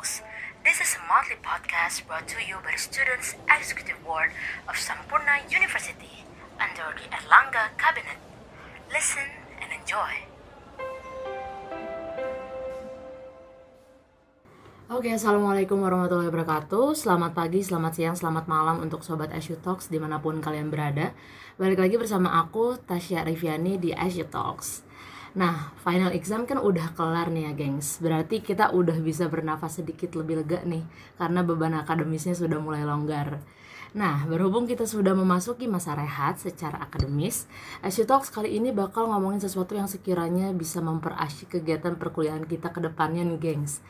Talks. This is a monthly podcast brought to you by the Students Executive Board of Sampurna University under the Erlangga Cabinet. Listen and enjoy. Oke, Assalamualaikum warahmatullahi wabarakatuh Selamat pagi, selamat siang, selamat malam untuk Sobat Asia Talks di mana pun kalian berada Balik lagi bersama aku, Tasya Riviani di Asia Talks Nah, final exam kan udah kelar nih ya, gengs. Berarti kita udah bisa bernafas sedikit lebih lega nih, karena beban akademisnya sudah mulai longgar. Nah, berhubung kita sudah memasuki masa rehat secara akademis, Asia Talks kali ini bakal ngomongin sesuatu yang sekiranya bisa memperasyik kegiatan perkuliahan kita ke depannya nih, gengs.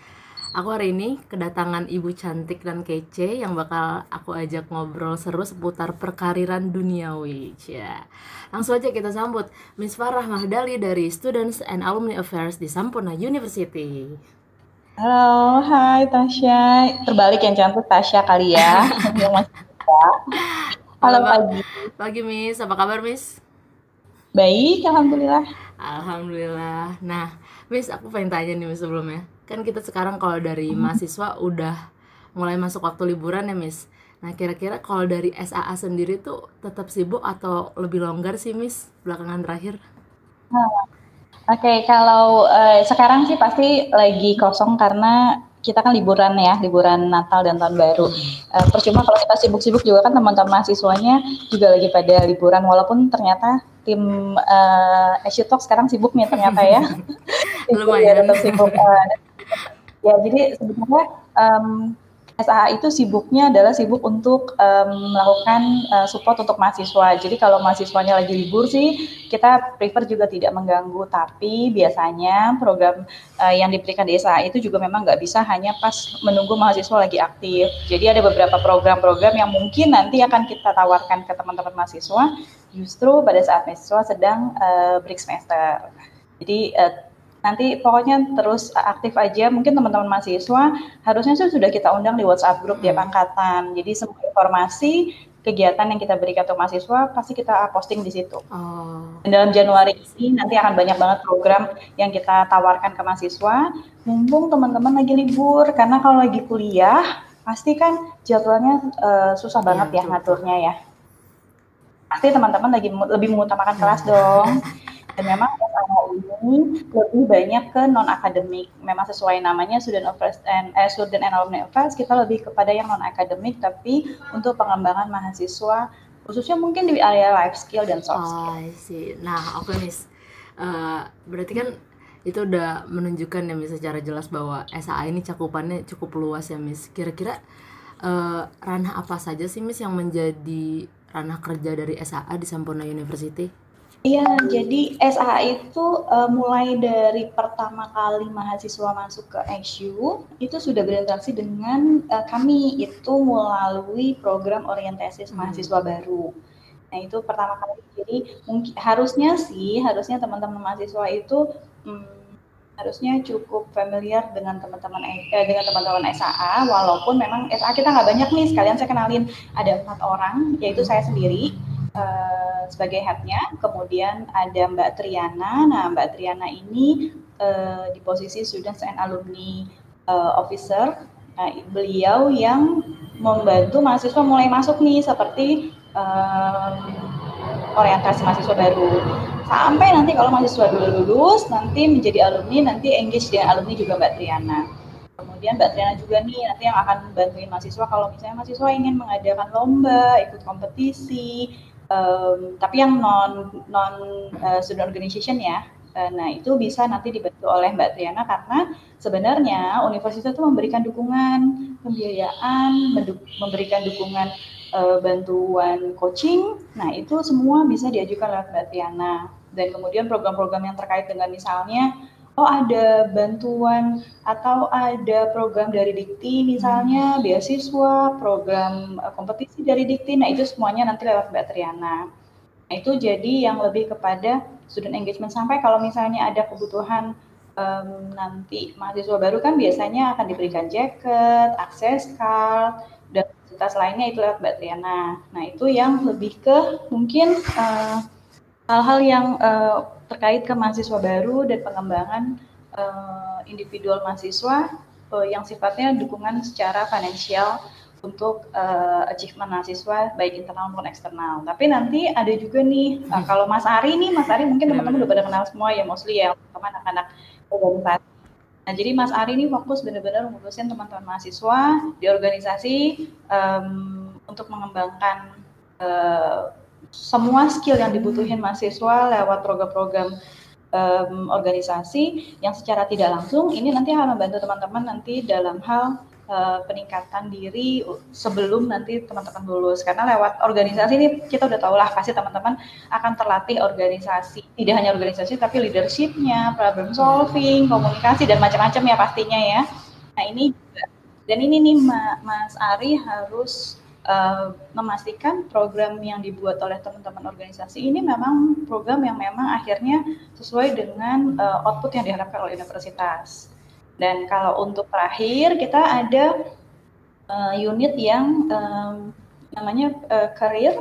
Aku hari ini kedatangan ibu cantik dan kece yang bakal aku ajak ngobrol seru seputar perkariran duniawi. Ya. Langsung aja kita sambut Miss Farah Mahdali dari Students and Alumni Affairs di Sampurna University. Halo, hai Tasya. Terbalik yang cantik Tasya kali ya. Halo pagi. Pagi Miss, apa kabar Miss? Baik, alhamdulillah. Alhamdulillah. Nah, Miss, aku pengen tanya nih Miss sebelumnya kan kita sekarang kalau dari hmm. mahasiswa udah mulai masuk waktu liburan ya Miss nah kira-kira kalau dari SAA sendiri tuh tetap sibuk atau lebih longgar sih Miss belakangan terakhir hmm. Oke, okay, kalau uh, sekarang sih pasti lagi kosong karena kita kan liburan ya, liburan Natal dan Tahun Baru. Uh, percuma kalau kita sibuk-sibuk juga kan teman-teman mahasiswanya juga lagi pada liburan, walaupun ternyata tim uh, Talk sekarang sibuk nih ternyata ya. Lumayan. tetap sibuk. Uh, Ya, jadi sebenarnya um, SAH itu sibuknya adalah sibuk untuk um, melakukan uh, support untuk mahasiswa. Jadi kalau mahasiswanya lagi libur sih, kita prefer juga tidak mengganggu. Tapi biasanya program uh, yang diberikan di SAH itu juga memang nggak bisa hanya pas menunggu mahasiswa lagi aktif. Jadi ada beberapa program-program yang mungkin nanti akan kita tawarkan ke teman-teman mahasiswa justru pada saat mahasiswa sedang uh, break semester. Jadi uh, nanti pokoknya terus aktif aja. Mungkin teman-teman mahasiswa harusnya sudah kita undang di WhatsApp grup tiap hmm. angkatan. Jadi semua informasi kegiatan yang kita berikan untuk mahasiswa pasti kita posting di situ. Oh. Dan dalam Januari ini nanti akan banyak banget program yang kita tawarkan ke mahasiswa. Mumpung teman-teman lagi libur, karena kalau lagi kuliah pasti kan jadwalnya uh, susah banget ya, ya ngaturnya ya. Pasti teman-teman lagi lebih mengutamakan kelas dong. Dan memang ini lebih banyak ke non akademik. Memang sesuai namanya student affairs and eh, student and alumni affairs kita lebih kepada yang non akademik tapi untuk pengembangan mahasiswa khususnya mungkin di area life skill dan soft skill. Oh, sih. Nah, oke okay, Miss. Uh, berarti kan itu udah menunjukkan ya Miss secara jelas bahwa SAA ini cakupannya cukup luas ya Miss. Kira-kira uh, ranah apa saja sih Miss yang menjadi ranah kerja dari SAA di Sampurna University? Iya, jadi SAH itu uh, mulai dari pertama kali mahasiswa masuk ke XU itu sudah berinteraksi dengan uh, kami itu melalui program orientasi hmm. mahasiswa baru. Nah itu pertama kali. Jadi mungkin harusnya sih harusnya teman-teman mahasiswa itu hmm, harusnya cukup familiar dengan teman-teman eh, dengan teman-teman SAA walaupun memang SAA kita nggak banyak nih sekalian saya kenalin ada empat orang yaitu saya sendiri uh, sebagai headnya, kemudian ada Mbak Triana. Nah, Mbak Triana ini uh, di posisi Students and Alumni uh, Officer. Nah, beliau yang membantu mahasiswa mulai masuk nih seperti uh, orientasi mahasiswa baru. Sampai nanti kalau mahasiswa dulu lulus, nanti menjadi alumni, nanti engage dengan alumni juga Mbak Triana. Kemudian Mbak Triana juga nih nanti yang akan bantuin mahasiswa kalau misalnya mahasiswa ingin mengadakan lomba, ikut kompetisi, um, tapi yang non non uh, student organization ya. Uh, nah itu bisa nanti dibantu oleh Mbak Triana karena sebenarnya universitas itu memberikan dukungan pembiayaan memberikan dukungan uh, bantuan coaching. Nah itu semua bisa diajukan oleh Mbak Triana. Dan kemudian program-program yang terkait dengan misalnya oh ada bantuan atau ada program dari Dikti misalnya hmm. beasiswa, program uh, kompetisi dari Dikti. Nah, itu semuanya nanti lewat Mbak Triana. Nah, itu jadi yang lebih kepada student engagement sampai kalau misalnya ada kebutuhan um, nanti mahasiswa baru kan biasanya akan diberikan jaket, akses card, dan fasilitas lainnya itu lewat Mbak Triana. Nah, itu yang lebih ke mungkin uh, hal-hal yang uh, terkait ke mahasiswa baru dan pengembangan uh, individual mahasiswa uh, yang sifatnya dukungan secara finansial untuk uh, achievement mahasiswa baik internal maupun eksternal. Tapi nanti ada juga nih uh, kalau Mas Ari nih, Mas Ari mungkin teman-teman udah pada kenal semua ya mostly ya teman anak-anak organisasi. Nah, jadi Mas Ari ini fokus benar-benar ngurusin teman-teman mahasiswa di organisasi um, untuk mengembangkan uh, semua skill yang dibutuhin mahasiswa lewat program-program um, organisasi yang secara tidak langsung ini nanti akan membantu teman-teman nanti dalam hal uh, peningkatan diri sebelum nanti teman-teman lulus. Karena lewat organisasi ini kita udah tahu lah pasti teman-teman akan terlatih organisasi. Tidak hanya organisasi tapi leadershipnya problem solving komunikasi dan macam-macam ya pastinya ya. Nah ini dan ini nih Mas Ari harus uh, memastikan program yang dibuat oleh teman-teman organisasi ini memang program yang memang akhirnya sesuai dengan uh, output yang diharapkan oleh universitas. Dan kalau untuk terakhir kita ada uh, unit yang um, namanya uh, career.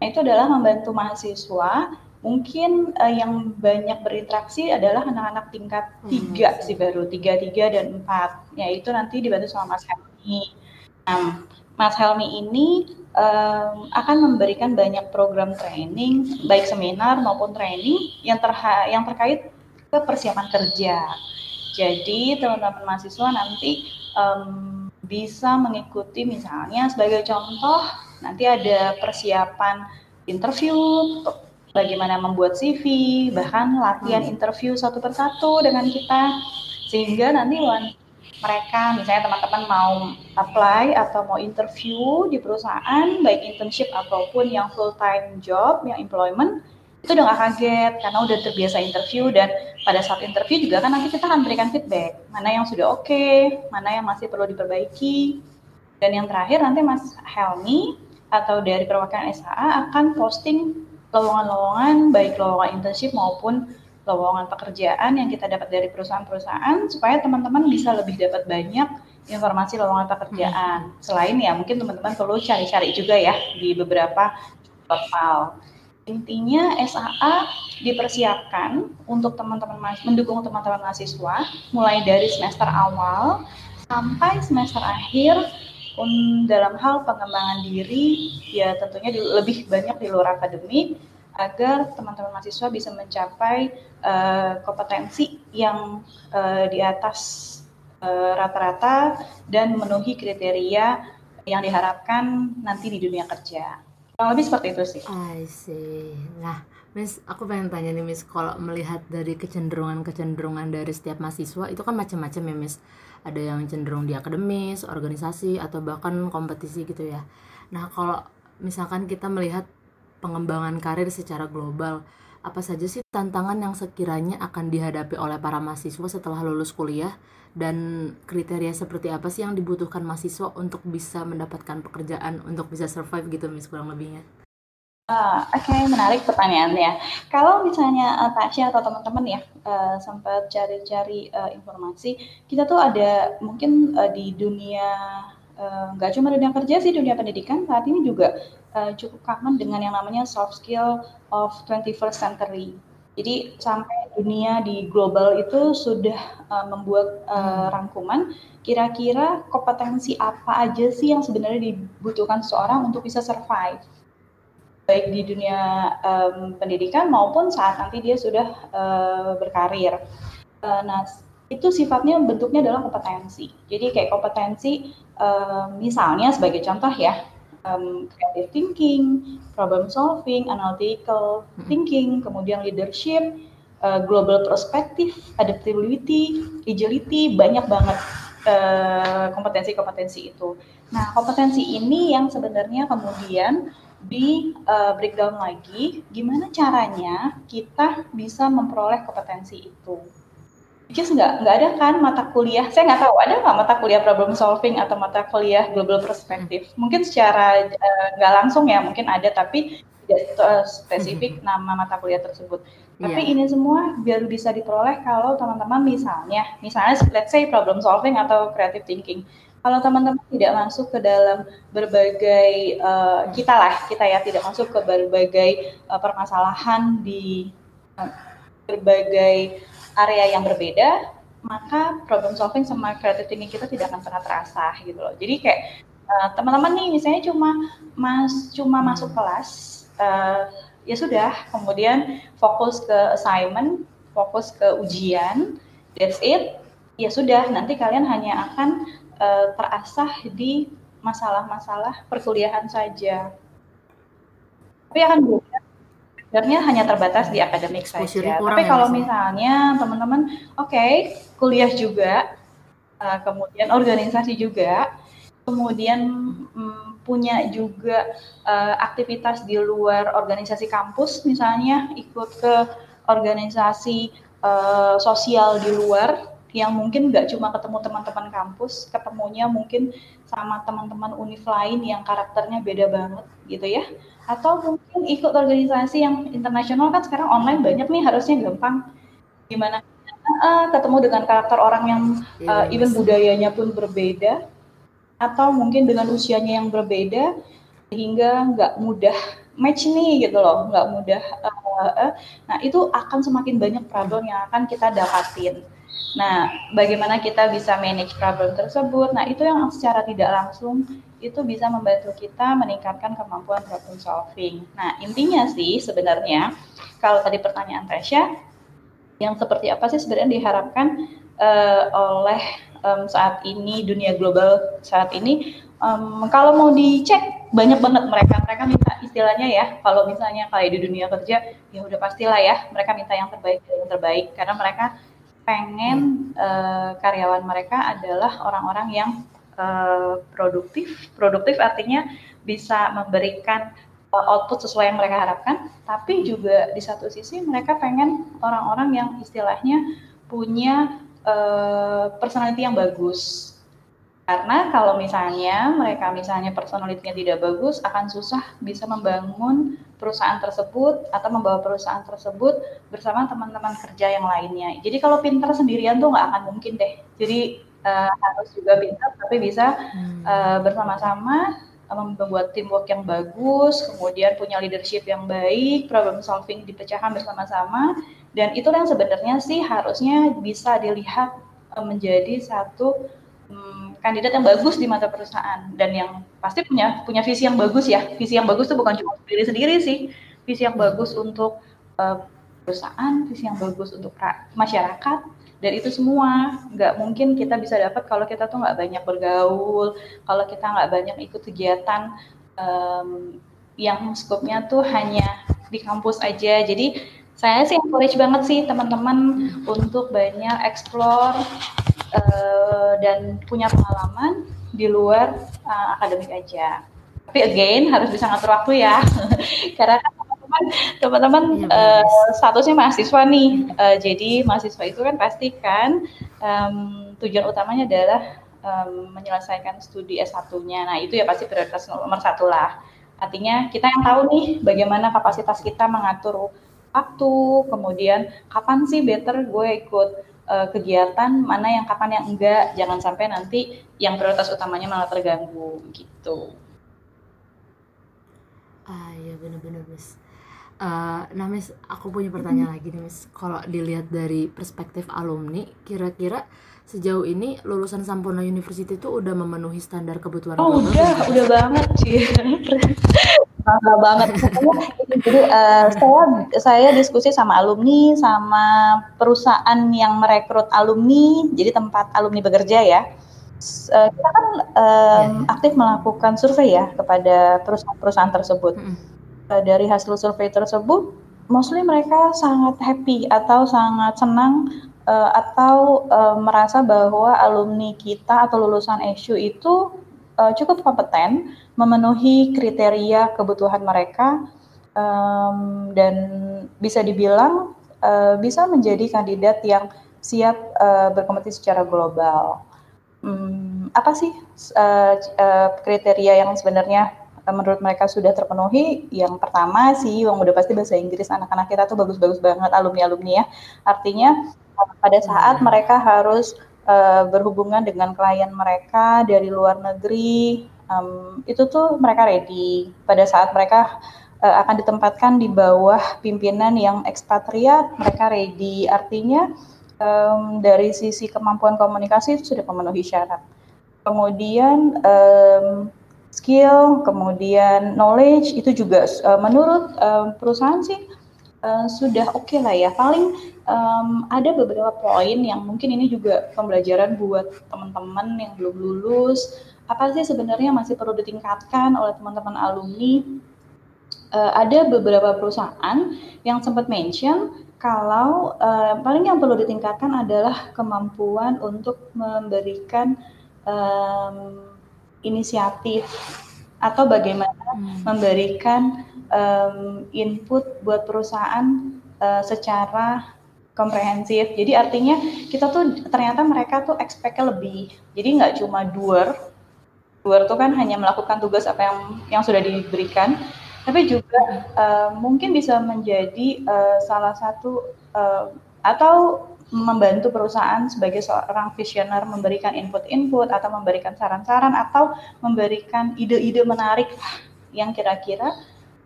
Nah, itu adalah membantu mahasiswa. Mungkin uh, yang banyak berinteraksi adalah anak-anak tingkat hmm, tiga hmm. sih baru tiga tiga dan empat. Yaitu nanti dibantu sama Mas Helmi. Nah, Mas Helmi ini um, akan memberikan banyak program training, baik seminar maupun training yang terha yang terkait ke persiapan kerja. Jadi teman-teman mahasiswa nanti um, bisa mengikuti misalnya sebagai contoh nanti ada persiapan interview, bagaimana membuat CV, bahkan latihan hmm. interview satu persatu dengan kita sehingga nanti mereka misalnya teman-teman mau apply atau mau interview di perusahaan baik internship ataupun yang full time job yang employment itu udah gak kaget karena udah terbiasa interview dan pada saat interview juga kan nanti kita akan berikan feedback mana yang sudah oke, okay, mana yang masih perlu diperbaiki. Dan yang terakhir nanti Mas Helmi atau dari perwakilan SHA akan posting lowongan-lowongan baik lowongan internship maupun lowongan pekerjaan yang kita dapat dari perusahaan-perusahaan supaya teman-teman bisa lebih dapat banyak informasi lowongan pekerjaan. Hmm. Selain ya mungkin teman-teman perlu cari-cari juga ya di beberapa portal. Intinya SAA dipersiapkan untuk teman-teman mendukung teman-teman mahasiswa mulai dari semester awal sampai semester akhir dalam hal pengembangan diri ya tentunya lebih banyak di luar akademik agar teman-teman mahasiswa bisa mencapai uh, kompetensi yang uh, di atas eh, rata-rata uh, dan memenuhi kriteria yang diharapkan nanti di dunia kerja. Kurang lebih seperti itu sih. I see. Nah, Miss, aku pengen tanya nih Miss, kalau melihat dari kecenderungan-kecenderungan dari setiap mahasiswa itu kan macam-macam ya Miss. Ada yang cenderung di akademis, organisasi, atau bahkan kompetisi gitu ya. Nah, kalau misalkan kita melihat pengembangan karir secara global, apa saja sih tantangan yang sekiranya akan dihadapi oleh para mahasiswa setelah lulus kuliah? Dan kriteria seperti apa sih yang dibutuhkan mahasiswa untuk bisa mendapatkan pekerjaan untuk bisa survive gitu mis kurang lebihnya? Uh, Oke, okay, menarik pertanyaannya. Kalau misalnya uh, Tasya atau teman-teman ya uh, sempat cari-cari uh, informasi, kita tuh ada mungkin uh, di dunia nggak uh, cuma dunia kerja sih, dunia pendidikan saat ini juga uh, cukup kangen dengan yang namanya soft skill of 21st century. Jadi sampai dunia di global itu sudah uh, membuat uh, rangkuman kira-kira kompetensi apa aja sih yang sebenarnya dibutuhkan seorang untuk bisa survive baik di dunia um, pendidikan maupun saat nanti dia sudah uh, berkarir. Uh, nah itu sifatnya bentuknya adalah kompetensi. Jadi kayak kompetensi uh, misalnya sebagai contoh ya um, creative thinking, problem solving, analytical thinking, kemudian leadership, uh, global perspective, adaptability, agility, banyak banget uh, kompetensi-kompetensi itu. Nah, kompetensi ini yang sebenarnya kemudian di uh, breakdown lagi, gimana caranya kita bisa memperoleh kompetensi itu just nggak nggak ada kan mata kuliah? Saya nggak tahu ada nggak mata kuliah problem solving atau mata kuliah global perspective? Mungkin secara eh, nggak uh, langsung ya mungkin ada tapi tidak uh, spesifik hmm. nama mata kuliah tersebut. Tapi yeah. ini semua biar bisa diperoleh kalau teman-teman misalnya misalnya let's say problem solving atau creative thinking. Kalau teman-teman tidak masuk ke dalam berbagai uh, kita lah kita ya tidak masuk ke berbagai uh, permasalahan di uh, berbagai area yang berbeda, maka problem solving sama creative thinking kita tidak akan pernah terasa gitu loh. Jadi kayak uh, teman-teman nih misalnya cuma mas cuma masuk kelas uh, ya sudah, kemudian fokus ke assignment, fokus ke ujian, that's it. Ya sudah, nanti kalian hanya akan uh, terasah di masalah-masalah perkuliahan saja. Tapi akan sebenarnya hanya terbatas di akademik saja. Tapi kalau ya, misalnya teman-teman, oke, okay, kuliah juga, uh, kemudian organisasi juga, kemudian um, punya juga uh, aktivitas di luar organisasi kampus, misalnya ikut ke organisasi uh, sosial di luar yang mungkin nggak cuma ketemu teman-teman kampus, ketemunya mungkin sama teman-teman univ lain yang karakternya beda banget gitu ya. Atau mungkin ikut organisasi yang internasional kan sekarang online banyak nih harusnya gampang. Gimana? Uh, ketemu dengan karakter orang yang uh, even budayanya pun berbeda atau mungkin dengan usianya yang berbeda sehingga nggak mudah match nih gitu loh nggak mudah uh, uh, nah itu akan semakin banyak problem yang akan kita dapatin nah bagaimana kita bisa manage problem tersebut nah itu yang secara tidak langsung itu bisa membantu kita meningkatkan kemampuan problem solving. Nah, intinya sih sebenarnya kalau tadi pertanyaan Tasya, yang seperti apa sih sebenarnya diharapkan uh, oleh um, saat ini dunia global saat ini? Um, kalau mau dicek banyak banget mereka mereka minta istilahnya ya kalau misalnya kayak di dunia kerja ya udah pastilah ya mereka minta yang terbaik yang terbaik karena mereka pengen uh, karyawan mereka adalah orang-orang yang Eh, produktif. Produktif artinya bisa memberikan uh, output sesuai yang mereka harapkan, tapi juga di satu sisi mereka pengen orang-orang yang istilahnya punya uh, personality yang bagus. Karena kalau misalnya mereka misalnya personalitinya tidak bagus, akan susah bisa membangun perusahaan tersebut atau membawa perusahaan tersebut bersama teman-teman kerja yang lainnya. Jadi kalau pintar sendirian tuh nggak akan mungkin deh. Jadi uh, harus juga pintar tapi bisa hmm. uh, bersama-sama uh, membuat teamwork yang bagus, kemudian punya leadership yang baik, problem solving dipecahkan bersama-sama dan itu yang sebenarnya sih harusnya bisa dilihat menjadi satu um, kandidat yang bagus di mata perusahaan dan yang pasti punya punya visi yang bagus ya. Visi yang bagus itu bukan cuma diri sendiri sih, visi yang bagus untuk uh, perusahaan, visi yang bagus untuk masyarakat, dan itu semua. Nggak mungkin kita bisa dapat kalau kita tuh nggak banyak bergaul kalau kita nggak banyak ikut kegiatan um, yang skopnya tuh hanya di kampus aja. Jadi saya sih encourage banget sih teman-teman untuk banyak explore uh, dan punya pengalaman di luar uh, akademik aja tapi again harus bisa ngatur waktu ya karena kan teman-teman ya, uh, statusnya mahasiswa nih. Uh, jadi mahasiswa itu kan pasti kan um, tujuan utamanya adalah um, menyelesaikan studi S1-nya. Nah, itu ya pasti prioritas nomor satu lah. Artinya kita yang tahu nih bagaimana kapasitas kita mengatur waktu, kemudian kapan sih better gue ikut uh, kegiatan, mana yang kapan yang enggak, jangan sampai nanti yang prioritas utamanya malah terganggu gitu. Ah ya benar-benar mas. Uh, nah Miss, aku punya pertanyaan lagi nih Miss. Kalau dilihat dari perspektif alumni, kira-kira sejauh ini lulusan Sampurna University itu udah memenuhi standar kebutuhan Oh udah, udah banget sih. Bangga banget. Jadi uh, saya saya diskusi sama alumni, sama perusahaan yang merekrut alumni, jadi tempat alumni bekerja ya. Uh, kita kan um, aktif melakukan survei ya kepada perusahaan-perusahaan tersebut. -hmm uh, dari hasil survei tersebut, mostly mereka sangat happy atau sangat senang uh, atau uh, merasa bahwa alumni kita atau lulusan SU itu uh, cukup kompeten memenuhi kriteria kebutuhan mereka um, dan bisa dibilang uh, bisa menjadi kandidat yang siap uh, berkompetisi secara global. Hmm, apa sih uh, uh, kriteria yang sebenarnya menurut mereka sudah terpenuhi, yang pertama sih yang udah pasti bahasa Inggris anak-anak kita tuh bagus-bagus banget alumni-alumni ya. Artinya pada saat hmm. mereka harus uh, berhubungan dengan klien mereka dari luar negeri, um, itu tuh mereka ready. Pada saat mereka uh, akan ditempatkan di bawah pimpinan yang ekspatriat, mereka ready. Artinya um, dari sisi kemampuan komunikasi itu sudah memenuhi syarat. Kemudian um, skill, kemudian knowledge itu juga uh, menurut um, perusahaan sih uh, sudah oke okay lah ya. Paling um, ada beberapa poin yang mungkin ini juga pembelajaran buat teman-teman yang belum lulus. Apa sih sebenarnya masih perlu ditingkatkan oleh teman-teman alumni? Uh, ada beberapa perusahaan yang sempat mention kalau uh, paling yang perlu ditingkatkan adalah kemampuan untuk memberikan um, inisiatif atau bagaimana hmm. memberikan um, input buat perusahaan uh, secara komprehensif. Jadi artinya kita tuh ternyata mereka tuh expect lebih. Jadi nggak cuma doer, doer tuh kan hanya melakukan tugas apa yang yang sudah diberikan, tapi juga uh, mungkin bisa menjadi uh, salah satu uh, atau membantu perusahaan sebagai seorang visioner memberikan input-input atau memberikan saran-saran atau memberikan ide-ide menarik yang kira-kira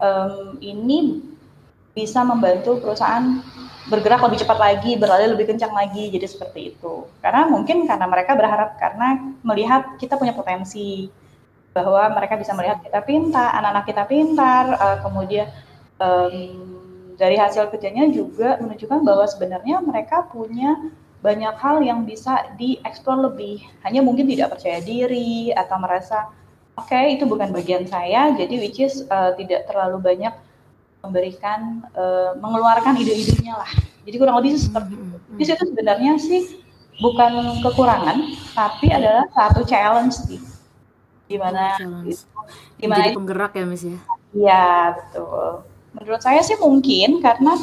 um, ini bisa membantu perusahaan bergerak lebih cepat lagi, berlari lebih kencang lagi, jadi seperti itu. Karena mungkin karena mereka berharap karena melihat kita punya potensi, bahwa mereka bisa melihat kita pintar, anak-anak kita pintar, uh, kemudian um, dari hasil kerjanya juga menunjukkan bahwa sebenarnya mereka punya banyak hal yang bisa dieksplor lebih. Hanya mungkin tidak percaya diri atau merasa oke okay, itu bukan bagian saya, jadi which is uh, tidak terlalu banyak memberikan uh, mengeluarkan ide-idenya lah. Jadi kurang lebih seperti itu. Jadi itu sebenarnya sih bukan kekurangan, tapi adalah satu challenge sih. Gimana itu gimana Jadi penggerak ya Miss ya? Iya betul. Menurut saya sih mungkin karena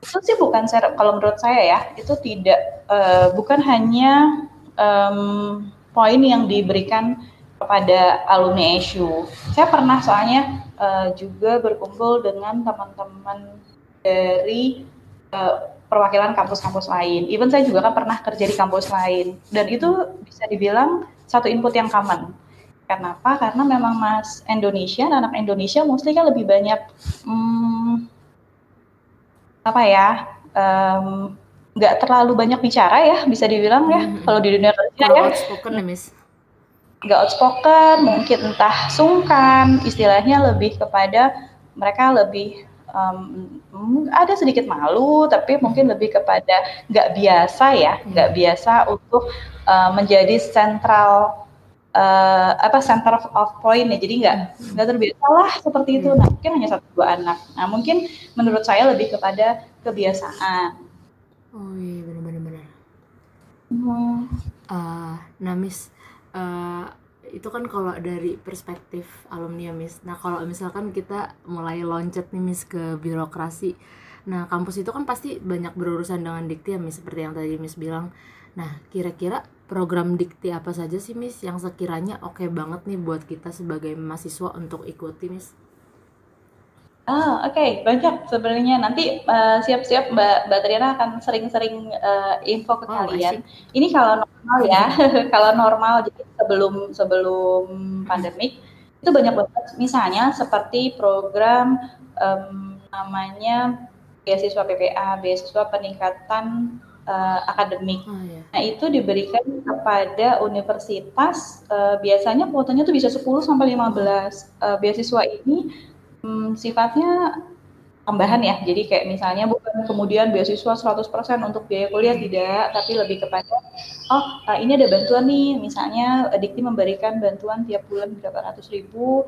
itu sih bukan kalau menurut saya ya itu tidak uh, bukan hanya um, poin yang diberikan kepada alumni SU. Saya pernah soalnya uh, juga berkumpul dengan teman-teman dari uh, perwakilan kampus-kampus lain. Even saya juga kan pernah kerja di kampus lain dan itu bisa dibilang satu input yang common Kenapa? Karena memang Mas Indonesia, anak Indonesia mostly kan lebih banyak hmm, apa ya? nggak um, terlalu banyak bicara ya, bisa dibilang ya. Hmm. Kalau di dunia kerja ya. Outspoken Miss. Nggak outspoken, mungkin entah sungkan, istilahnya lebih kepada mereka lebih um, ada sedikit malu, tapi mungkin lebih kepada nggak biasa ya, nggak biasa untuk uh, menjadi sentral uh, apa center of point ya jadi nggak hmm. nggak terbiasa lah seperti itu. Nah mungkin hanya satu dua anak. Nah mungkin menurut saya lebih kepada kebiasaan. Oh iya benar-benar. Benar hmm. uh, nah miss uh, itu kan kalau dari perspektif alumni ya miss. Nah kalau misalkan kita mulai loncat nih miss ke birokrasi. Nah kampus itu kan pasti banyak berurusan dengan dikti ya miss seperti yang tadi miss bilang. Nah kira-kira program dikti apa saja sih Miss yang sekiranya oke okay banget nih buat kita sebagai mahasiswa untuk ikuti Miss? Ah, oke, okay. banyak sebenarnya. Nanti uh, siap-siap Mbak Mbak Triana akan sering-sering uh, info ke oh, kalian. Asik. Ini kalau normal ya, kalau normal jadi sebelum sebelum pandemik itu banyak banget. Misalnya seperti program um, namanya beasiswa PPA, beasiswa peningkatan uh, akademik. Oh, iya. Nah, itu diberikan kepada universitas uh, biasanya kuotanya tuh bisa 10 sampai 15. Uh, beasiswa ini um, sifatnya tambahan ya. Jadi kayak misalnya bukan kemudian beasiswa 100% untuk biaya kuliah tidak, tapi lebih kepada oh uh, ini ada bantuan nih, misalnya Dikti memberikan bantuan tiap bulan berapa ratus ribu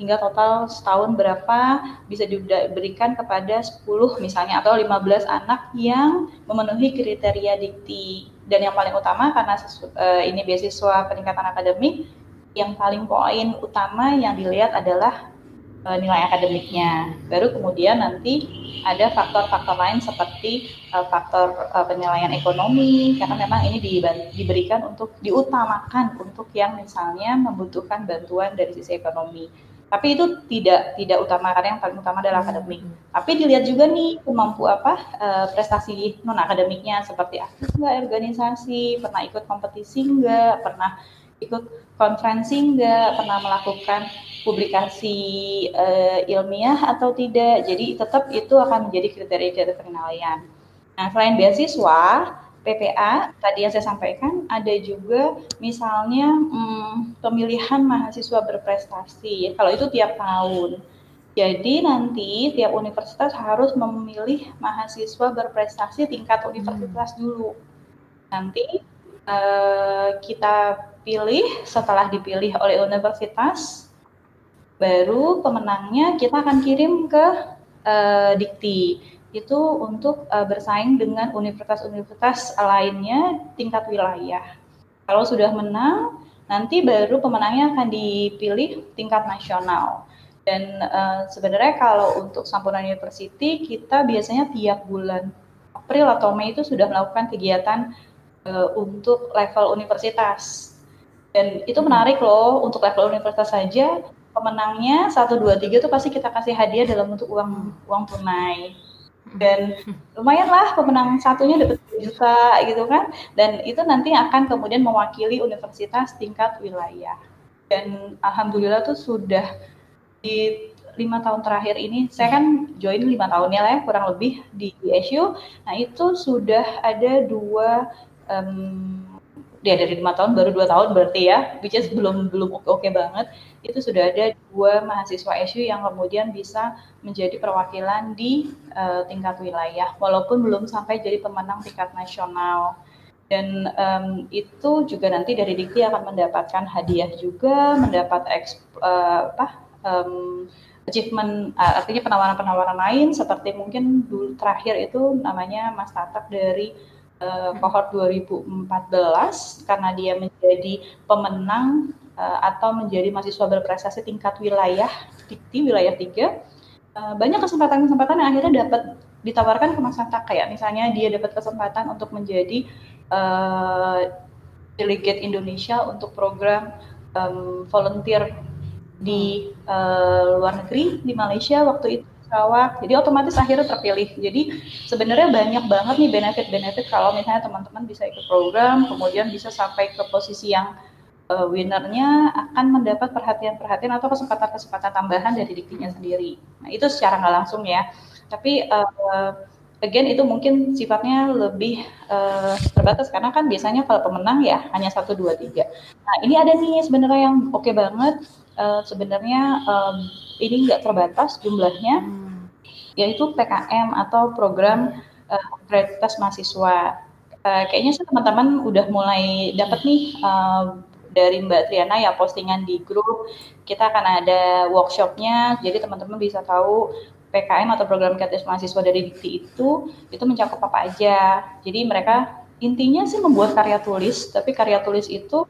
hingga total setahun berapa bisa diberikan kepada 10 misalnya atau 15 anak yang memenuhi kriteria Dikti. Dan yang paling utama karena uh, ini beasiswa peningkatan akademik yang paling poin utama yang dilihat adalah uh, nilai akademiknya. Baru kemudian nanti ada faktor-faktor lain seperti uh, faktor uh, penilaian ekonomi karena memang ini di, diberikan untuk diutamakan untuk yang misalnya membutuhkan bantuan dari sisi ekonomi. Tapi itu tidak tidak utama karena yang paling utama adalah akademik. Hmm. Tapi dilihat juga nih kemampu apa uh, prestasi non akademiknya seperti aktif nggak organisasi, pernah ikut kompetisi nggak, pernah ikut konferensi nggak, pernah melakukan publikasi uh, ilmiah atau tidak. Jadi tetap itu akan menjadi kriteria-kriteria penilaian. Nah, selain beasiswa, PPA tadi yang saya sampaikan ada juga misalnya hmm, pemilihan mahasiswa berprestasi. Kalau itu tiap tahun. Jadi nanti tiap universitas harus memilih mahasiswa berprestasi tingkat universitas dulu. Nanti uh, kita pilih setelah dipilih oleh universitas, baru pemenangnya kita akan kirim ke uh, Dikti itu untuk uh, bersaing dengan universitas-universitas lainnya tingkat wilayah. Kalau sudah menang, nanti baru pemenangnya akan dipilih tingkat nasional. Dan uh, sebenarnya kalau untuk Sampurna University kita biasanya tiap bulan April atau Mei itu sudah melakukan kegiatan uh, untuk level universitas. Dan itu menarik loh untuk level universitas saja pemenangnya satu dua tiga itu pasti kita kasih hadiah dalam bentuk uang uang tunai. Dan lumayan lah pemenang satunya dapat juta gitu kan. Dan itu nanti akan kemudian mewakili universitas tingkat wilayah. Dan alhamdulillah tuh sudah di lima tahun terakhir ini saya kan join lima tahunnya lah ya kurang lebih di ESU nah itu sudah ada dua um, ya dari lima tahun baru dua tahun berarti ya. Which is belum belum oke oke banget. Itu sudah ada dua mahasiswa ESU yang kemudian bisa menjadi perwakilan di uh, tingkat wilayah walaupun belum sampai jadi pemenang tingkat nasional. Dan um, itu juga nanti dari Dikti akan mendapatkan hadiah juga mendapat eksp, uh, apa um, achievement uh, artinya penawaran-penawaran lain seperti mungkin dulu terakhir itu namanya Mas Tatap dari uh, kohort 2014 karena dia menjadi pemenang uh, atau menjadi mahasiswa berprestasi tingkat wilayah di wilayah tiga. Uh, banyak kesempatan-kesempatan yang akhirnya dapat ditawarkan ke Mas Tatap kayak misalnya dia dapat kesempatan untuk menjadi uh, delegate Indonesia untuk program um, volunteer di uh, luar negeri di Malaysia waktu itu Sarawak. Jadi otomatis akhirnya terpilih. Jadi sebenarnya banyak banget nih benefit-benefit kalau misalnya teman-teman bisa ikut program, kemudian bisa sampai ke posisi yang uh, winnernya akan mendapat perhatian-perhatian atau kesempatan-kesempatan tambahan dari diktinya sendiri. Nah itu secara nggak langsung ya. Tapi uh, again itu mungkin sifatnya lebih uh, terbatas karena kan biasanya kalau pemenang ya hanya satu dua tiga. Nah ini ada nih sebenarnya yang oke okay banget uh, sebenarnya um, ini nggak terbatas jumlahnya, hmm. Yaitu PKM atau program uh, kreativitas mahasiswa. Uh, kayaknya sih teman-teman udah mulai dapat nih uh, dari Mbak Triana ya postingan di grup. Kita akan ada workshopnya, jadi teman-teman bisa tahu PKM atau program kreatif mahasiswa dari Dikti itu itu mencakup apa aja. Jadi mereka intinya sih membuat karya tulis, tapi karya tulis itu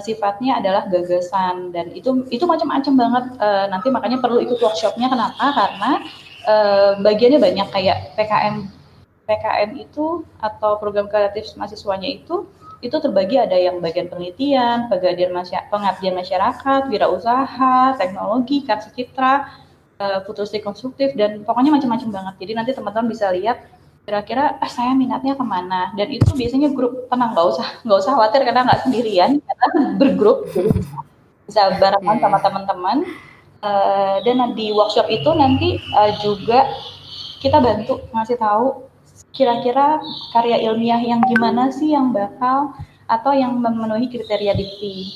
sifatnya adalah gagasan dan itu itu macam-macam banget uh, nanti makanya perlu ikut workshopnya kenapa karena uh, bagiannya banyak kayak PKM PKM itu atau program kreatif mahasiswanya itu itu terbagi ada yang bagian penelitian, pengabdian masyarakat, pengabdian masyarakat, wirausaha, teknologi, karya citra, uh, futuristik konstruktif dan pokoknya macam-macam banget. Jadi nanti teman-teman bisa lihat kira-kira ah, saya minatnya ke mana? Dan itu biasanya grup tenang nggak usah nggak usah khawatir karena nggak sendirian karena bergrup. Bisa barengan sama teman-teman uh, dan di workshop itu nanti uh, juga kita bantu ngasih tahu kira-kira karya ilmiah yang gimana sih yang bakal atau yang memenuhi kriteria dikti.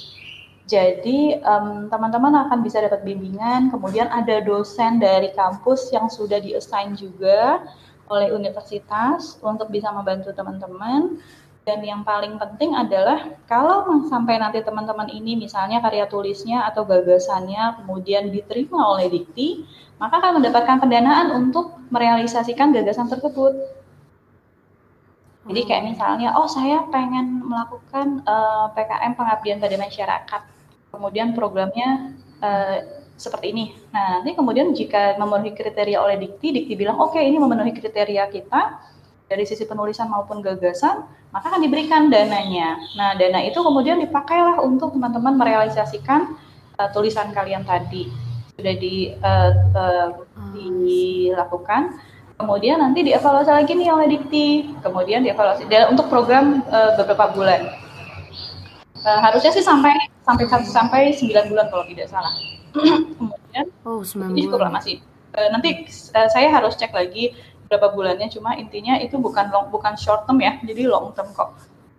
Jadi teman teman-teman akan bisa dapat bimbingan, kemudian ada dosen dari kampus yang sudah di-assign juga oleh universitas untuk bisa membantu teman-teman. Dan yang paling penting adalah kalau sampai nanti teman-teman ini misalnya karya tulisnya atau gagasannya kemudian diterima oleh Dikti, maka akan mendapatkan pendanaan untuk merealisasikan gagasan tersebut. Jadi kayak misalnya, oh saya pengen melakukan uh, eh, PKM pengabdian pada masyarakat, kemudian programnya uh, seperti ini. Nah, nanti kemudian jika memenuhi kriteria oleh Dikti, Dikti bilang, oke okay, ini memenuhi kriteria kita, dari sisi penulisan maupun gagasan, maka akan diberikan dananya. Nah, dana itu kemudian dipakailah untuk teman-teman merealisasikan uh, tulisan kalian tadi. Sudah di, uh, uh, dilakukan, kemudian nanti dievaluasi lagi nih oleh Dikti, kemudian dievaluasi dan untuk program uh, beberapa bulan. Uh, harusnya sih sampai sampai sampai 9 bulan kalau tidak salah kemudian oh, ini cukup lama sih uh, nanti uh, saya harus cek lagi berapa bulannya cuma intinya itu bukan long bukan short term ya jadi long term kok.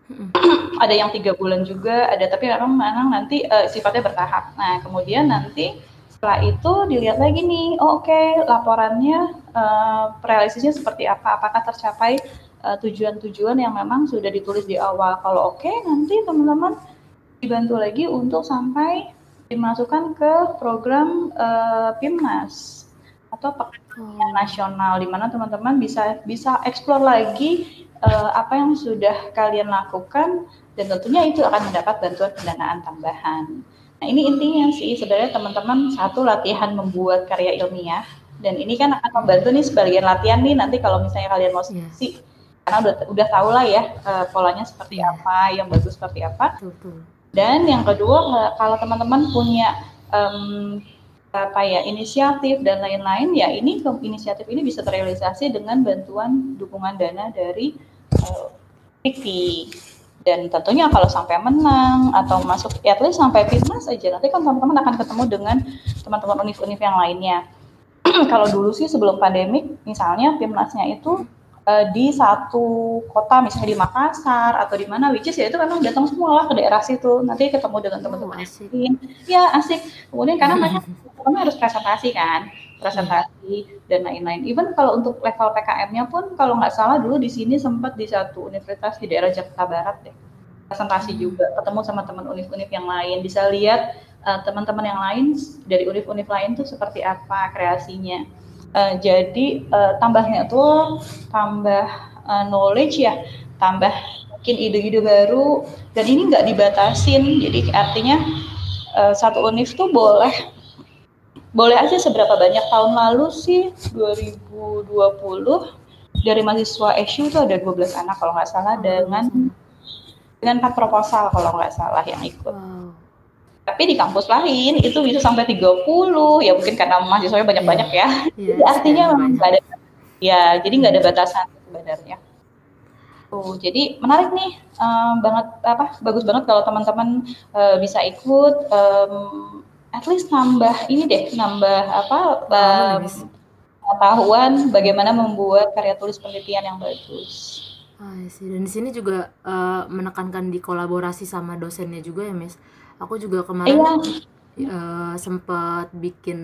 Ada yang tiga bulan juga ada tapi memang memang nanti uh, sifatnya bertahap. Nah kemudian nanti setelah itu dilihat lagi nih oh, oke okay, laporannya uh, realisasinya seperti apa? Apakah tercapai eh, tujuan-tujuan uh, yang memang sudah ditulis di awal? Kalau oke okay, nanti teman-teman dibantu lagi untuk sampai dimasukkan ke program uh, PIMNAS atau pekerjaan nasional di mana teman-teman bisa bisa eksplor lagi uh, apa yang sudah kalian lakukan dan tentunya itu akan mendapat bantuan pendanaan tambahan. Nah ini intinya sih sebenarnya teman-teman satu latihan membuat karya ilmiah dan ini kan akan membantu nih sebagian latihan nih nanti kalau misalnya kalian mau iya. skripsi yeah. karena udah udah tahu lah ya uh, polanya seperti yeah. apa, yang bagus seperti apa. Dan yang kedua kalau teman-teman punya um, apa ya inisiatif dan lain-lain ya ini inisiatif ini bisa terrealisasi dengan bantuan dukungan dana dari uh, dan tentunya kalau sampai menang atau masuk at least sampai fitness aja. Nanti kan teman-teman akan ketemu dengan teman-teman univ-univ yang lainnya. Kalau dulu sih sebelum pandemik misalnya timnasnya itu uh, di satu kota misalnya di Makassar atau di mana which is ya itu memang datang semua lah ke daerah situ. Nanti ketemu dengan teman-teman oh, lain. Ya asik. Kemudian karena mereka harus presentasi kan presentasi dan lain-lain. Even kalau untuk level PKM-nya pun kalau nggak salah dulu di sini sempat di satu universitas di daerah Jakarta Barat deh presentasi juga ketemu sama teman univ-univ yang lain. Bisa lihat uh, teman-teman yang lain dari univ-univ lain tuh seperti apa kreasinya Uh, jadi uh, tambahnya tuh tambah uh, knowledge ya, tambah mungkin ide-ide baru dan ini nggak dibatasin. Jadi artinya uh, satu univ tuh boleh boleh aja seberapa banyak tahun lalu sih 2020 dari mahasiswa SU tuh ada 12 anak kalau nggak salah dengan dengan empat proposal kalau nggak salah yang ikut. Tapi di kampus lain itu bisa sampai 30 ya mungkin karena mahasiswanya banyak-banyak ya. Yeah, jadi artinya memang nggak ada ya jadi nggak ada batasan sebenarnya. Oh, jadi menarik nih um, banget apa bagus banget kalau teman-teman uh, bisa ikut um, at least nambah ini deh nambah apa um, pengetahuan bagaimana membuat karya tulis penelitian yang bagus. Ah, sih. Dan di sini juga uh, menekankan di kolaborasi sama dosennya juga ya, Miss aku juga kemarin iya. uh, sempat bikin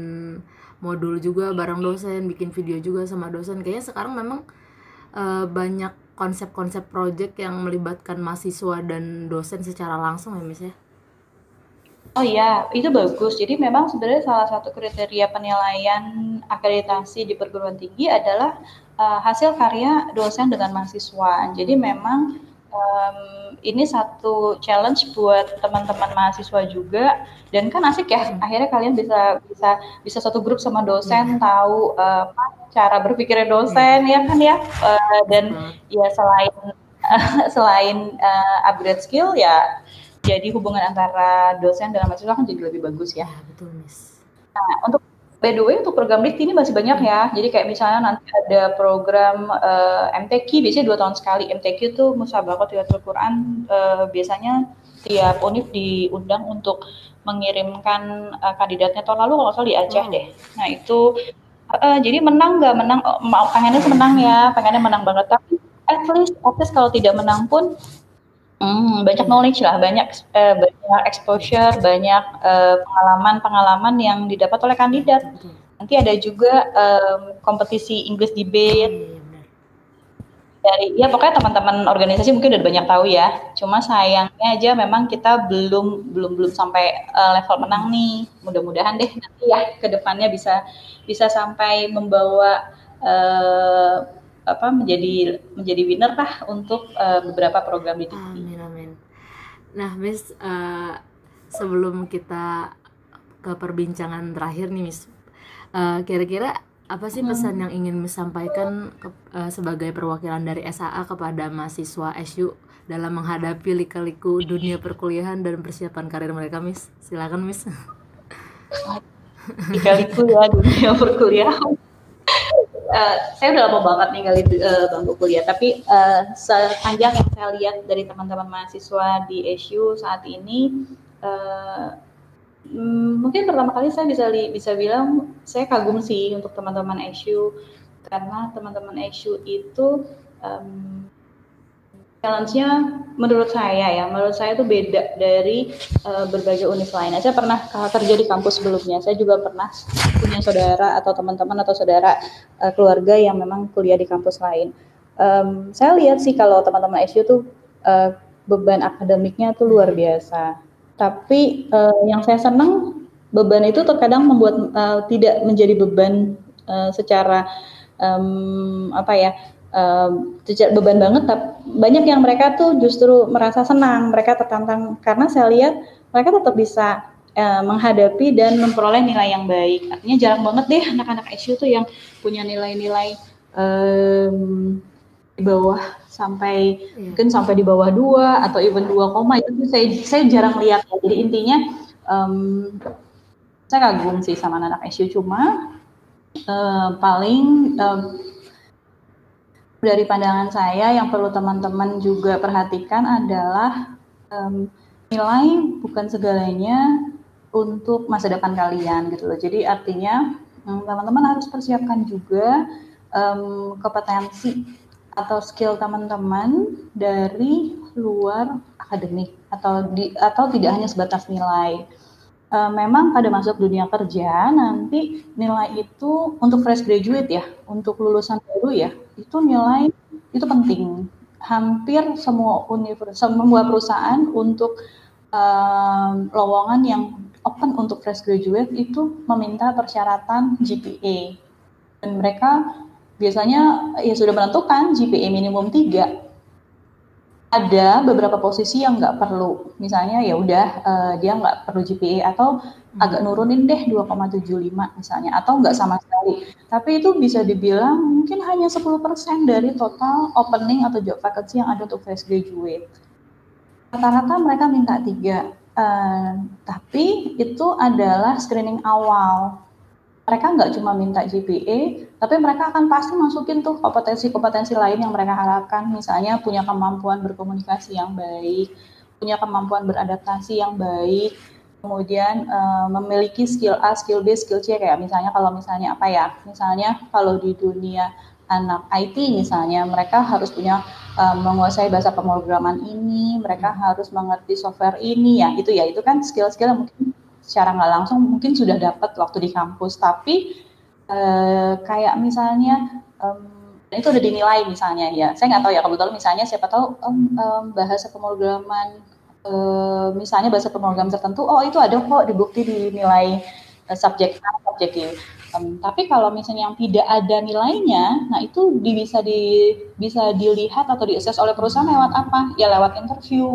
modul juga bareng dosen bikin video juga sama dosen kayaknya sekarang memang uh, banyak konsep-konsep project yang melibatkan mahasiswa dan dosen secara langsung ya Miss ya Oh iya, itu bagus. Jadi memang sebenarnya salah satu kriteria penilaian akreditasi di perguruan tinggi adalah uh, hasil karya dosen dengan mahasiswa. Jadi memang um, ini satu challenge buat teman-teman mahasiswa juga dan kan asik ya hmm. akhirnya kalian bisa bisa bisa satu grup sama dosen hmm. tahu uh, cara berpikirnya dosen hmm. ya kan ya uh, dan hmm. ya selain uh, selain uh, upgrade skill ya jadi hubungan antara dosen dan mahasiswa kan jadi lebih bagus ya. ya betul, Miss. Nah, untuk by the way untuk program LIFT ini masih banyak ya. Jadi kayak misalnya nanti ada program uh, eh, MTQ biasanya dua tahun sekali. MTQ itu musabaqah tilawatul Quran uh, biasanya tiap univ diundang untuk mengirimkan uh, kandidatnya tahun lalu kalau salah di Aceh deh. Nah itu uh, jadi menang nggak menang oh, mau pengennya menang ya, pengennya menang banget tapi at least at least kalau tidak menang pun Hmm, banyak knowledge lah, banyak uh, banyak exposure, banyak pengalaman pengalaman-pengalaman yang didapat oleh kandidat. Nanti ada juga um, kompetisi English debate. Dari ya pokoknya teman-teman organisasi mungkin udah banyak tahu ya. Cuma sayangnya aja memang kita belum belum belum sampai uh, level menang nih. Mudah-mudahan deh nanti ya ke depannya bisa bisa sampai membawa uh, apa menjadi menjadi winner lah untuk uh, beberapa program di Amin amin. Nah, Miss uh, sebelum kita ke perbincangan terakhir nih, Miss, uh, kira-kira apa sih pesan hmm. yang ingin Miss sampaikan ke, uh, sebagai perwakilan dari SAA kepada mahasiswa SU dalam menghadapi lika-liku dunia perkuliahan dan persiapan karir mereka, Miss? Silakan, Miss. Lika-liku ya dunia perkuliahan uh, saya udah lama banget tinggal di uh, bangku kuliah, tapi uh, sepanjang yang saya lihat dari teman-teman mahasiswa di SU saat ini, uh, mungkin pertama kali saya bisa li bisa bilang saya kagum sih untuk teman-teman SU karena teman-teman ESU itu um, challenge-nya menurut saya ya, menurut saya itu beda dari uh, berbagai univ lainnya. Saya pernah kerja di kampus sebelumnya, saya juga pernah punya saudara atau teman-teman atau saudara uh, keluarga yang memang kuliah di kampus lain. Um, saya lihat sih kalau teman-teman SU tuh uh, beban akademiknya tuh luar biasa. Tapi uh, yang saya senang beban itu terkadang membuat uh, tidak menjadi beban uh, secara um, apa ya um, beban banget tapi banyak yang mereka tuh justru merasa senang mereka tertantang. Karena saya lihat mereka tetap bisa uh, menghadapi dan memperoleh nilai yang baik. Artinya jarang banget deh anak-anak SU tuh yang punya nilai-nilai um, di bawah sampai yeah. mungkin sampai di bawah dua atau even dua koma. Itu saya saya jarang lihat. Jadi intinya um, saya kagum sih sama anak SU cuma uh, paling uh, dari pandangan saya yang perlu teman-teman juga perhatikan adalah um, nilai bukan segalanya untuk masa depan kalian gitu loh. Jadi artinya teman-teman harus persiapkan juga um, kompetensi atau skill teman-teman dari luar akademik atau di atau tidak hanya sebatas nilai uh, memang pada masuk dunia kerja nanti nilai itu untuk fresh graduate ya, untuk lulusan baru ya, itu nilai itu penting. Hampir semua universitas, semua perusahaan untuk uh, lowongan yang open untuk fresh graduate itu meminta persyaratan GPA. Dan mereka biasanya ya sudah menentukan GPA minimum 3 ada beberapa posisi yang nggak perlu. Misalnya ya udah uh, dia nggak perlu GPA atau agak hmm. nurunin deh 2,75 misalnya atau nggak sama sekali. Tapi itu bisa dibilang mungkin hanya 10% dari total opening atau job vacancy yang ada untuk fresh graduate. Rata-rata mereka minta tiga. Uh, tapi itu adalah screening awal mereka nggak cuma minta GPA, tapi mereka akan pasti masukin tuh kompetensi-kompetensi lain yang mereka harapkan, misalnya punya kemampuan berkomunikasi yang baik, punya kemampuan beradaptasi yang baik, kemudian uh, memiliki skill A, skill B, skill C kayak misalnya kalau misalnya apa ya, misalnya kalau di dunia anak IT misalnya mereka harus punya uh, menguasai bahasa pemrograman ini, mereka harus mengerti software ini ya, itu ya itu kan skill-skill yang mungkin secara nggak langsung mungkin sudah dapat waktu di kampus. Tapi uh, kayak misalnya um, itu udah dinilai misalnya ya. Saya nggak tahu ya kebetulan misalnya siapa tahu um, um, bahasa pemrograman uh, misalnya bahasa pemrograman tertentu oh itu ada kok dibukti dinilai uh, subjek A subjek um, tapi kalau misalnya yang tidak ada nilainya nah itu di, bisa di bisa dilihat atau diakses oleh perusahaan lewat apa? Ya lewat interview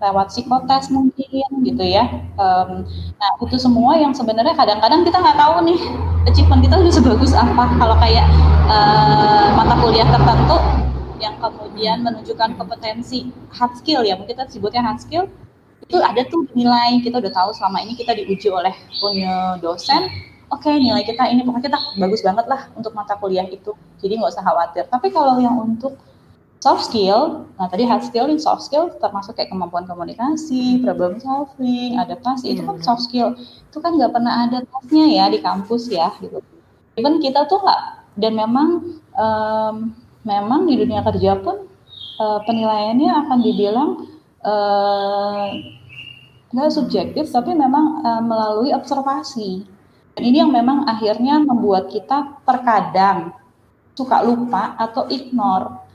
lewat psikotes mungkin gitu ya. Um, nah itu semua yang sebenarnya kadang-kadang kita nggak tahu nih achievement kita udah sebagus apa. Kalau kayak uh, mata kuliah tertentu yang kemudian menunjukkan kompetensi hard skill ya, mungkin kita sebutnya hard skill itu ada tuh nilai kita udah tahu selama ini kita diuji oleh punya dosen oke okay, nilai kita ini pokoknya kita bagus banget lah untuk mata kuliah itu jadi nggak usah khawatir tapi kalau yang untuk soft skill, nah tadi hard skill dan soft skill termasuk kayak kemampuan komunikasi, problem solving, adaptasi, itu kan hmm. soft skill. Itu kan nggak pernah ada tesnya ya di kampus ya gitu. Even kita tuh nggak, dan memang um, memang di dunia kerja pun uh, penilaiannya akan dibilang uh, nggak subjektif, tapi memang uh, melalui observasi. Dan ini yang memang akhirnya membuat kita terkadang suka lupa atau ignore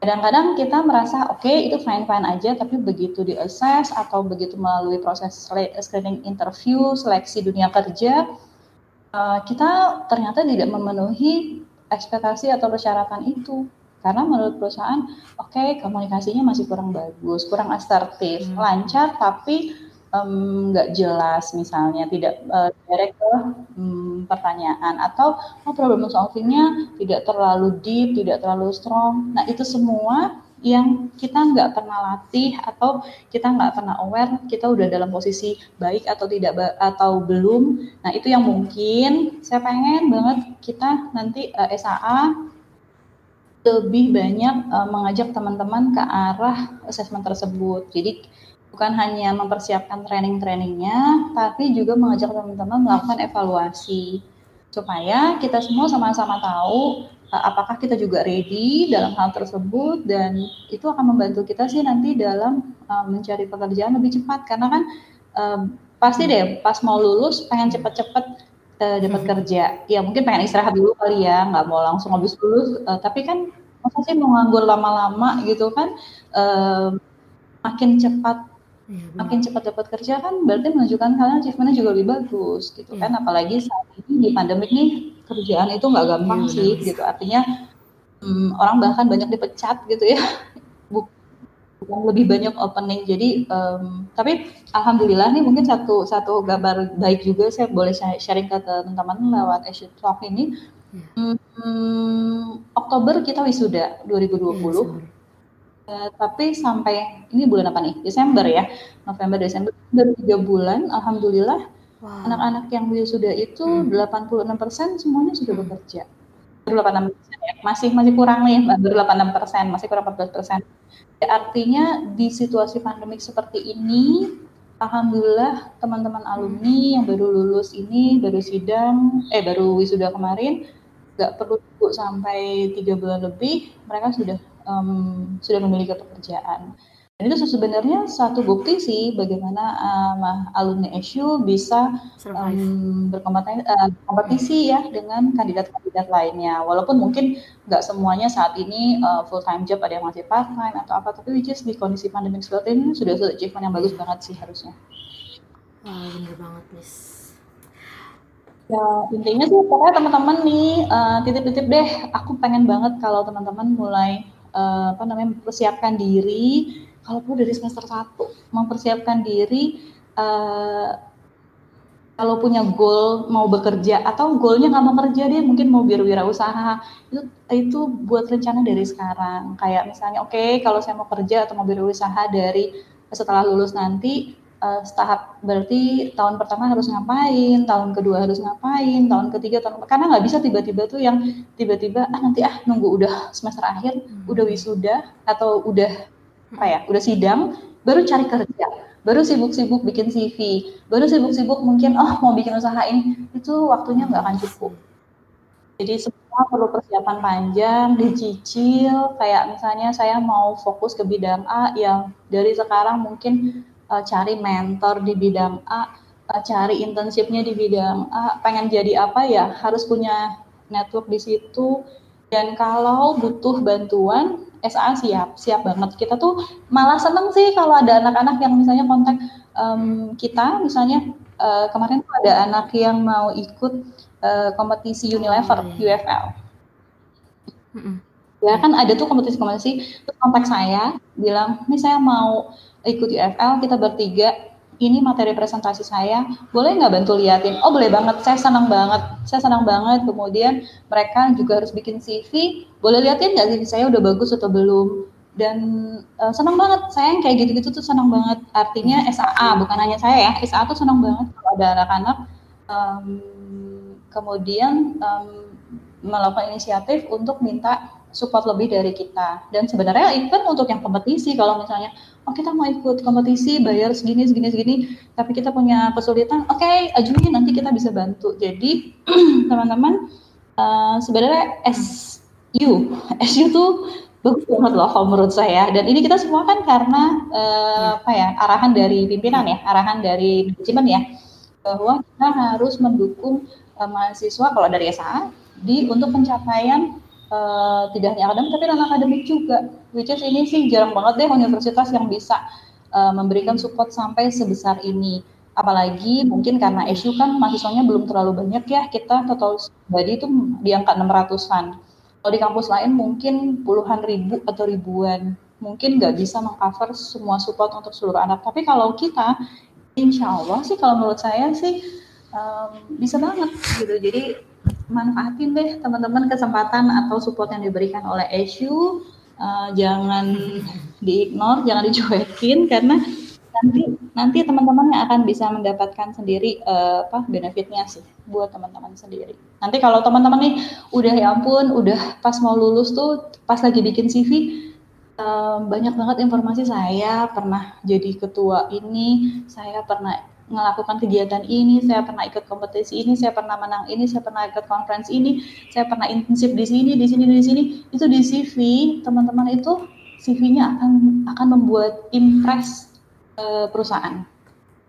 kadang-kadang kita merasa oke okay, itu fine fine aja tapi begitu di assess atau begitu melalui proses screening interview seleksi dunia kerja uh, kita ternyata tidak memenuhi ekspektasi atau persyaratan itu karena menurut perusahaan oke okay, komunikasinya masih kurang bagus kurang asertif hmm. lancar tapi nggak um, jelas misalnya tidak uh, direct ke um, pertanyaan atau oh, problem solvingnya tidak terlalu deep tidak terlalu strong. Nah itu semua yang kita nggak pernah latih atau kita nggak pernah aware kita udah dalam posisi baik atau tidak atau belum. Nah itu yang mungkin saya pengen banget kita nanti uh, eh, SAA lebih banyak uh, mengajak teman-teman ke arah assessment tersebut. Jadi bukan hanya mempersiapkan training-trainingnya, tapi juga mengajak teman-teman melakukan evaluasi. supaya kita semua sama-sama tahu uh, apakah kita juga ready dalam hal tersebut dan itu akan membantu kita sih nanti dalam uh, mencari pekerjaan lebih cepat karena kan um, pasti deh pas mau lulus pengen cepet-cepet uh, dapat hmm. kerja ya mungkin pengen istirahat dulu kali ya nggak mau langsung habis lulus uh, tapi kan masa sih mau nganggur lama-lama gitu kan uh, makin cepat Ya, makin cepat dapat kerja kan berarti menunjukkan kalian achievementnya juga lebih bagus gitu ya. kan apalagi saat ini di pandemik nih kerjaan itu nggak gampang ya, sih gitu. Artinya um, orang bahkan banyak dipecat gitu ya. Bukan lebih banyak opening. Jadi um, tapi alhamdulillah nih mungkin satu satu gambar baik juga saya boleh sharing ke teman-teman lewat Asia Talk ini. Um, Oktober kita wisuda 2020 ya, Uh, tapi sampai ini bulan apa nih? Desember ya, November, Desember baru tiga bulan. Alhamdulillah anak-anak yang wisuda itu hmm. 86% semuanya sudah hmm. bekerja. Baru 86 persen ya, masih masih kurang nih, baru 86 persen, masih kurang 14 persen. Ya, artinya di situasi pandemik seperti ini, alhamdulillah teman-teman alumni yang baru lulus ini, baru sidang, eh baru wisuda kemarin, nggak perlu tunggu sampai tiga bulan lebih, mereka sudah um, sudah memiliki pekerjaan. Dan itu sebenarnya satu bukti sih bagaimana um, alumni SU bisa um, berkompetisi uh, ya dengan kandidat-kandidat lainnya. Walaupun mungkin nggak semuanya saat ini uh, full time job, ada yang masih part time atau apa, tapi which is di kondisi pandemi seperti ini sudah sudah achievement yang bagus banget sih harusnya. Wah bener banget Miss. Ya intinya sih pokoknya teman-teman nih uh, titip-titip deh. Aku pengen banget kalau teman-teman mulai uh, apa namanya mempersiapkan diri. Kalau perlu dari semester 1 mempersiapkan diri uh, kalau punya goal mau bekerja atau goalnya nggak mau kerja dia mungkin mau berwirausaha. Itu itu buat rencana dari sekarang. Kayak misalnya oke okay, kalau saya mau kerja atau mau berwirausaha dari setelah lulus nanti uh, setahap berarti tahun pertama harus ngapain, tahun kedua harus ngapain, tahun ketiga tahun karena nggak bisa tiba-tiba tuh yang tiba-tiba ah nanti ah nunggu udah semester akhir, hmm. udah wisuda atau udah apa ya, udah sidang baru cari kerja, baru sibuk-sibuk bikin CV, baru sibuk-sibuk mungkin oh mau bikin usaha ini itu waktunya nggak akan cukup. Jadi semua perlu persiapan panjang, dicicil. Kayak misalnya saya mau fokus ke bidang A, yang dari sekarang mungkin uh, cari mentor di bidang A, uh, cari internshipnya di bidang A, pengen jadi apa ya harus punya network di situ. Dan kalau butuh bantuan, SA siap, siap banget. Kita tuh malah seneng sih kalau ada anak-anak yang misalnya kontak um, kita, misalnya uh, kemarin tuh ada anak yang mau ikut uh, kompetisi Unilever, oh, iya. UFL. Mm -mm. Ya kan ada tuh kompetisi-kompetisi, terus kontak saya, bilang, ini saya mau ikut UFL kita bertiga ini materi presentasi saya boleh nggak bantu liatin? Oh boleh banget saya senang banget saya senang banget. Kemudian mereka juga harus bikin CV boleh liatin nggak sih? Saya udah bagus atau belum? Dan uh, senang banget saya yang kayak gitu-gitu tuh senang banget. Artinya SAA bukan hanya saya ya SAA tuh senang banget kalau ada anak-anak. Um, kemudian um, melakukan inisiatif untuk minta support lebih dari kita. Dan sebenarnya even untuk yang kompetisi kalau misalnya oh kita mau ikut kompetisi bayar segini segini segini. Tapi kita punya kesulitan oke okay, ajuin nanti kita bisa bantu. Jadi teman-teman uh, sebenarnya SU SU tuh bagus banget loh kalau menurut saya. Dan ini kita semua kan karena uh, apa ya arahan dari pimpinan ya arahan dari manajemen ya bahwa kita harus mendukung uh, mahasiswa kalau dari SA di untuk pencapaian uh, tidak hanya akademik tapi non akademik juga. Which is ini sih jarang banget deh universitas yang bisa uh, memberikan support sampai sebesar ini. Apalagi mungkin karena SU kan mahasiswanya belum terlalu banyak ya. Kita total body itu di angka 600-an kalau di kampus lain mungkin puluhan ribu atau ribuan. Mungkin nggak bisa mengcover semua support untuk seluruh anak. Tapi kalau kita insya Allah sih kalau menurut saya sih um, bisa banget gitu. Jadi manfaatin deh teman-teman kesempatan atau support yang diberikan oleh SU uh, jangan diignore jangan dicuekin karena nanti nanti teman-teman yang akan bisa mendapatkan sendiri uh, apa benefitnya sih buat teman-teman sendiri. Nanti kalau teman-teman nih udah ya ampun udah pas mau lulus tuh pas lagi bikin CV uh, banyak banget informasi. Saya pernah jadi ketua ini saya pernah melakukan kegiatan ini, saya pernah ikut kompetisi ini, saya pernah menang ini, saya pernah ikut conference ini, saya pernah intensif di sini, di sini, di sini. Itu di CV teman-teman itu CV-nya akan akan membuat impress uh, perusahaan.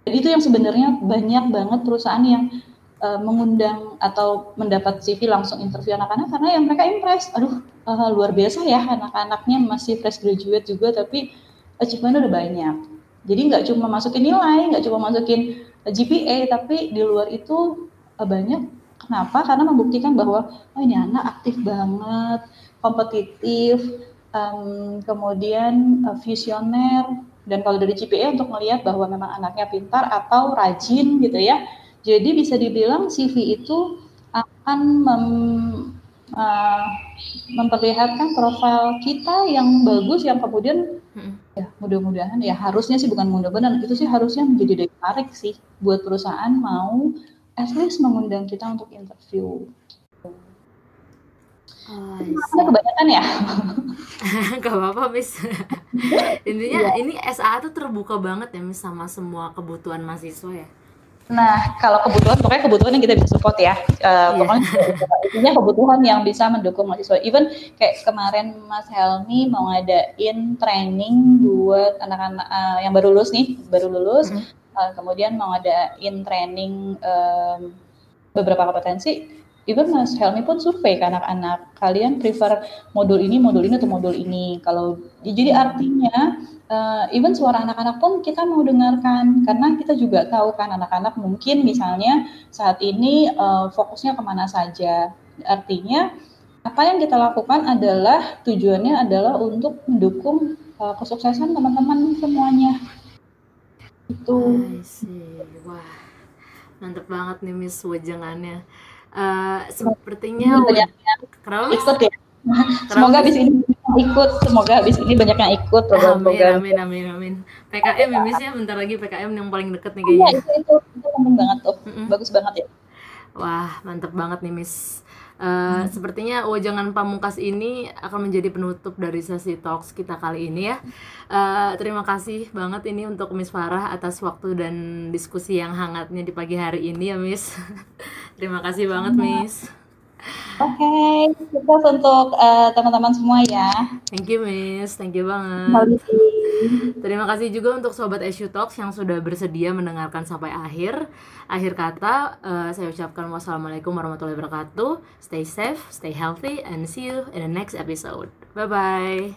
Jadi itu yang sebenarnya banyak banget perusahaan yang uh, mengundang atau mendapat CV langsung interview anak-anak karena yang mereka impress. Aduh, uh, luar biasa ya anak-anaknya masih fresh graduate juga tapi achievement udah banyak. Jadi nggak cuma masukin nilai, nggak cuma masukin GPA, tapi di luar itu uh, banyak. Kenapa? Karena membuktikan bahwa oh ini anak aktif banget, kompetitif, um, kemudian uh, visioner, dan kalau dari GPA untuk melihat bahwa memang anaknya pintar atau rajin gitu ya jadi bisa dibilang CV itu akan mem, uh, memperlihatkan profil kita yang bagus yang kemudian hmm. ya mudah-mudahan ya harusnya sih bukan mudah-mudahan itu sih harusnya menjadi daya tarik sih buat perusahaan mau at least mengundang kita untuk interview. Oh, kebanyakan ya? Gak apa-apa, Miss. Intinya yeah. ini SA tuh terbuka banget ya, Miss, sama semua kebutuhan mahasiswa ya. Nah, kalau kebutuhan, pokoknya kebutuhan yang kita bisa support ya. Uh, yeah. Pokoknya intinya kebutuhan yang bisa mendukung mahasiswa. Even kayak kemarin Mas Helmi mau ngadain training buat anak-anak uh, yang baru lulus nih, baru lulus. Mm -hmm. uh, kemudian mau ngadain training um, beberapa kompetensi. Even Mas Helmi pun survei ke anak-anak, kalian prefer modul ini, modul ini, atau modul ini. Kalau jadi artinya uh, even suara anak-anak pun kita mau dengarkan. Karena kita juga tahu kan anak-anak mungkin misalnya saat ini uh, fokusnya ke mana saja. Artinya apa yang kita lakukan adalah tujuannya adalah untuk mendukung uh, kesuksesan teman-teman semuanya. Itu. Wah mantep banget nih Miss wajangannya uh, sepertinya ikut ya semoga habis ini ikut semoga habis ini banyak yang ikut program-program amin, amin amin PKM ya Miss ya bentar lagi PKM yang paling deket nih kayaknya iya itu itu itu penting banget tuh mm -mm. bagus banget ya wah mantep banget nih Miss Uh, hmm. Sepertinya wajangan pamungkas ini akan menjadi penutup dari sesi talks kita kali ini ya. Uh, terima kasih banget ini untuk Miss Farah atas waktu dan diskusi yang hangatnya di pagi hari ini ya Miss. terima kasih banget Miss. Oke, okay, sukses untuk uh, teman-teman semua ya. Thank you, Miss. Thank you banget. Terima kasih juga untuk Sobat Issue Talks yang sudah bersedia mendengarkan sampai akhir. Akhir kata, uh, saya ucapkan wassalamualaikum warahmatullahi wabarakatuh. Stay safe, stay healthy, and see you in the next episode. Bye-bye.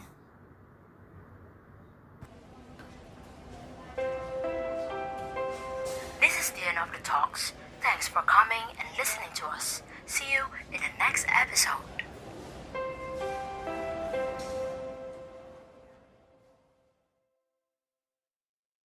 This is the end of the talks. Thanks for coming and listening to us. See you in the next episode.